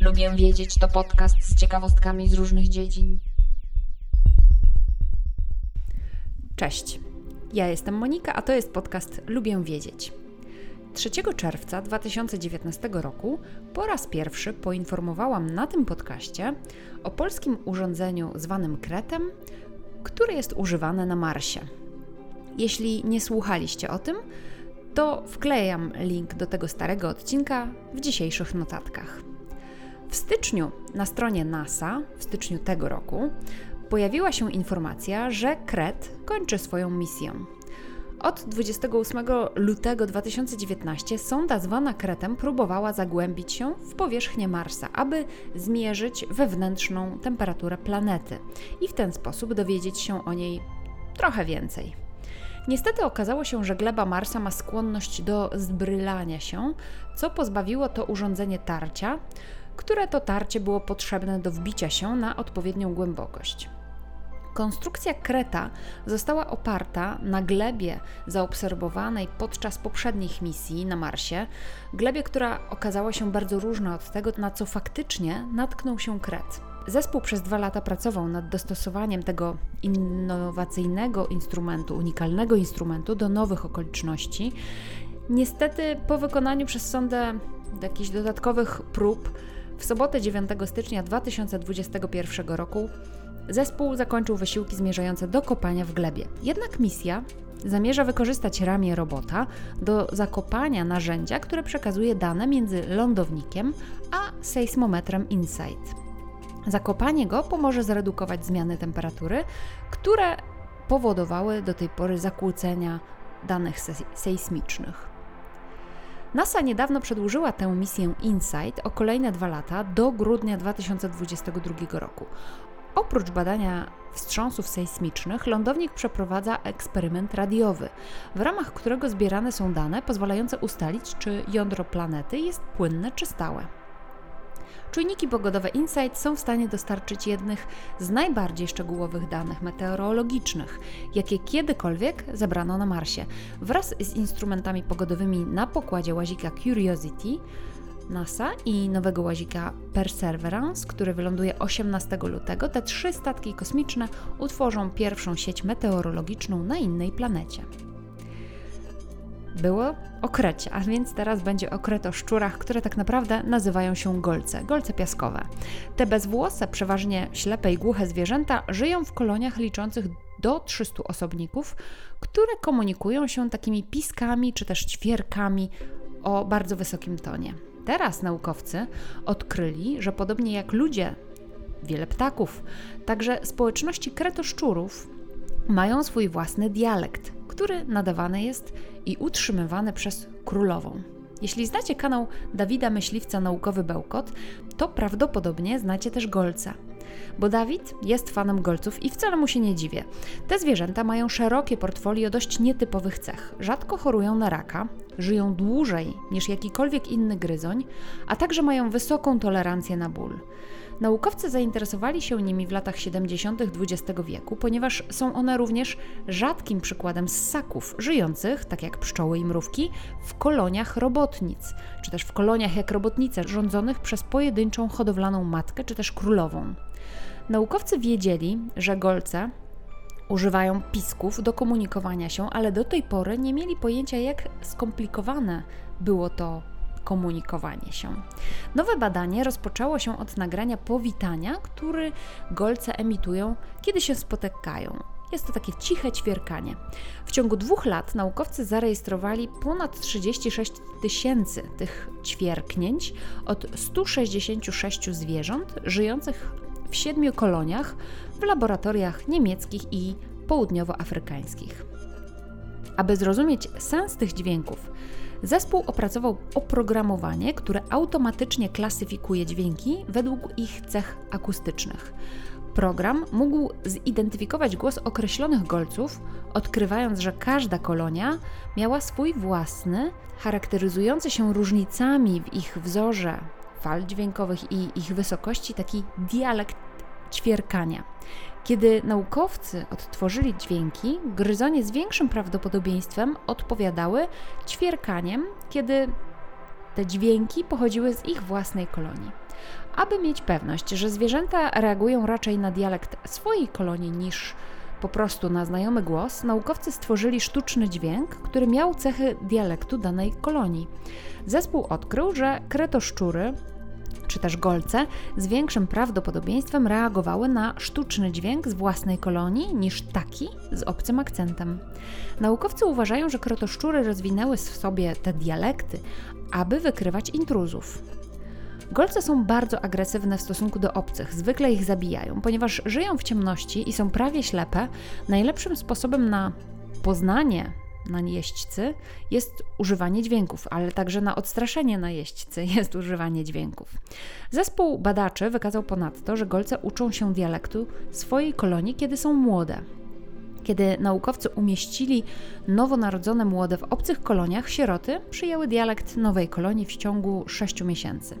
Lubię wiedzieć to podcast z ciekawostkami z różnych dziedzin. Cześć. Ja jestem Monika, a to jest podcast Lubię wiedzieć. 3 czerwca 2019 roku po raz pierwszy poinformowałam na tym podcaście o polskim urządzeniu zwanym Kretem, które jest używane na Marsie. Jeśli nie słuchaliście o tym, to wklejam link do tego starego odcinka w dzisiejszych notatkach. W styczniu na stronie NASA, w styczniu tego roku, pojawiła się informacja, że Kret kończy swoją misję. Od 28 lutego 2019 sonda zwana Kretem próbowała zagłębić się w powierzchnię Marsa, aby zmierzyć wewnętrzną temperaturę planety i w ten sposób dowiedzieć się o niej trochę więcej. Niestety okazało się, że gleba Marsa ma skłonność do zbrylania się, co pozbawiło to urządzenie tarcia, które to tarcie było potrzebne do wbicia się na odpowiednią głębokość. Konstrukcja kreta została oparta na glebie zaobserwowanej podczas poprzednich misji na Marsie, glebie, która okazała się bardzo różna od tego, na co faktycznie natknął się kret. Zespół przez dwa lata pracował nad dostosowaniem tego innowacyjnego instrumentu, unikalnego instrumentu do nowych okoliczności. Niestety, po wykonaniu przez sondę jakichś dodatkowych prób, w sobotę 9 stycznia 2021 roku zespół zakończył wysiłki zmierzające do kopania w glebie. Jednak misja zamierza wykorzystać ramię robota do zakopania narzędzia, które przekazuje dane między lądownikiem a sejsmometrem InSight. Zakopanie go pomoże zredukować zmiany temperatury, które powodowały do tej pory zakłócenia danych sejsmicznych. NASA niedawno przedłużyła tę misję InSight o kolejne dwa lata do grudnia 2022 roku. Oprócz badania wstrząsów sejsmicznych, lądownik przeprowadza eksperyment radiowy, w ramach którego zbierane są dane pozwalające ustalić, czy jądro planety jest płynne czy stałe. Czujniki pogodowe InSight są w stanie dostarczyć jednych z najbardziej szczegółowych danych meteorologicznych, jakie kiedykolwiek zebrano na Marsie. Wraz z instrumentami pogodowymi na pokładzie łazika Curiosity, NASA i nowego łazika Perseverance, który wyląduje 18 lutego, te trzy statki kosmiczne utworzą pierwszą sieć meteorologiczną na innej planecie było o krecie, a więc teraz będzie o kretoszczurach, które tak naprawdę nazywają się golce, golce piaskowe. Te bezwłose, przeważnie ślepe i głuche zwierzęta żyją w koloniach liczących do 300 osobników, które komunikują się takimi piskami czy też ćwierkami o bardzo wysokim tonie. Teraz naukowcy odkryli, że podobnie jak ludzie, wiele ptaków, także społeczności kretoszczurów mają swój własny dialekt, który nadawany jest i utrzymywany przez królową. Jeśli znacie kanał Dawida Myśliwca Naukowy Bełkot, to prawdopodobnie znacie też golca. Bo Dawid jest fanem golców i wcale mu się nie dziwię. Te zwierzęta mają szerokie portfolio dość nietypowych cech. Rzadko chorują na raka, żyją dłużej niż jakikolwiek inny gryzoń, a także mają wysoką tolerancję na ból. Naukowcy zainteresowali się nimi w latach 70. XX wieku, ponieważ są one również rzadkim przykładem ssaków żyjących, tak jak pszczoły i mrówki, w koloniach robotnic, czy też w koloniach jak robotnice rządzonych przez pojedynczą hodowlaną matkę, czy też królową. Naukowcy wiedzieli, że golce używają pisków do komunikowania się, ale do tej pory nie mieli pojęcia, jak skomplikowane było to komunikowanie się. Nowe badanie rozpoczęło się od nagrania powitania, który golce emitują, kiedy się spotykają. Jest to takie ciche ćwierkanie. W ciągu dwóch lat naukowcy zarejestrowali ponad 36 tysięcy tych ćwierknięć od 166 zwierząt żyjących w siedmiu koloniach w laboratoriach niemieckich i południowoafrykańskich. Aby zrozumieć sens tych dźwięków, Zespół opracował oprogramowanie, które automatycznie klasyfikuje dźwięki według ich cech akustycznych. Program mógł zidentyfikować głos określonych golców, odkrywając, że każda kolonia miała swój własny, charakteryzujący się różnicami w ich wzorze fal dźwiękowych i ich wysokości, taki dialekt ćwierkania. Kiedy naukowcy odtworzyli dźwięki, gryzonie z większym prawdopodobieństwem odpowiadały ćwierkaniem, kiedy te dźwięki pochodziły z ich własnej kolonii. Aby mieć pewność, że zwierzęta reagują raczej na dialekt swojej kolonii niż po prostu na znajomy głos, naukowcy stworzyli sztuczny dźwięk, który miał cechy dialektu danej kolonii. Zespół odkrył, że kretoszczury czy też golce z większym prawdopodobieństwem reagowały na sztuczny dźwięk z własnej kolonii niż taki z obcym akcentem. Naukowcy uważają, że krotoszczury rozwinęły w sobie te dialekty, aby wykrywać intruzów. Golce są bardzo agresywne w stosunku do obcych, zwykle ich zabijają, ponieważ żyją w ciemności i są prawie ślepe. Najlepszym sposobem na poznanie na jeźdźcy jest używanie dźwięków, ale także na odstraszenie na jeźdźcy jest używanie dźwięków. Zespół badaczy wykazał ponadto, że golce uczą się dialektu swojej kolonii, kiedy są młode. Kiedy naukowcy umieścili nowonarodzone młode w obcych koloniach, sieroty przyjęły dialekt nowej kolonii w ciągu 6 miesięcy.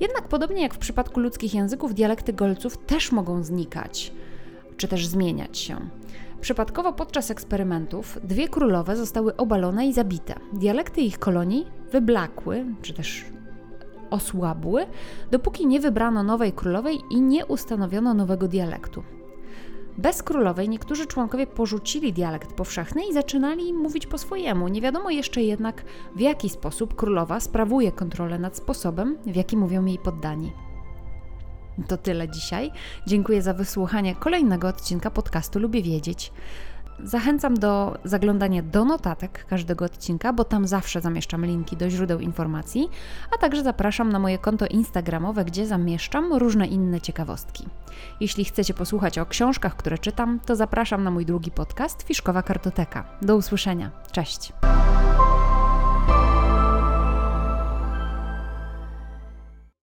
Jednak podobnie jak w przypadku ludzkich języków, dialekty golców też mogą znikać, czy też zmieniać się. Przypadkowo podczas eksperymentów dwie królowe zostały obalone i zabite. Dialekty ich kolonii wyblakły, czy też osłabły, dopóki nie wybrano nowej królowej i nie ustanowiono nowego dialektu. Bez królowej niektórzy członkowie porzucili dialekt powszechny i zaczynali mówić po swojemu. Nie wiadomo jeszcze jednak, w jaki sposób królowa sprawuje kontrolę nad sposobem, w jaki mówią jej poddani. To tyle dzisiaj. Dziękuję za wysłuchanie kolejnego odcinka podcastu Lubię Wiedzieć. Zachęcam do zaglądania do notatek każdego odcinka, bo tam zawsze zamieszczam linki do źródeł informacji, a także zapraszam na moje konto Instagramowe, gdzie zamieszczam różne inne ciekawostki. Jeśli chcecie posłuchać o książkach, które czytam, to zapraszam na mój drugi podcast Fiszkowa Kartoteka. Do usłyszenia. Cześć!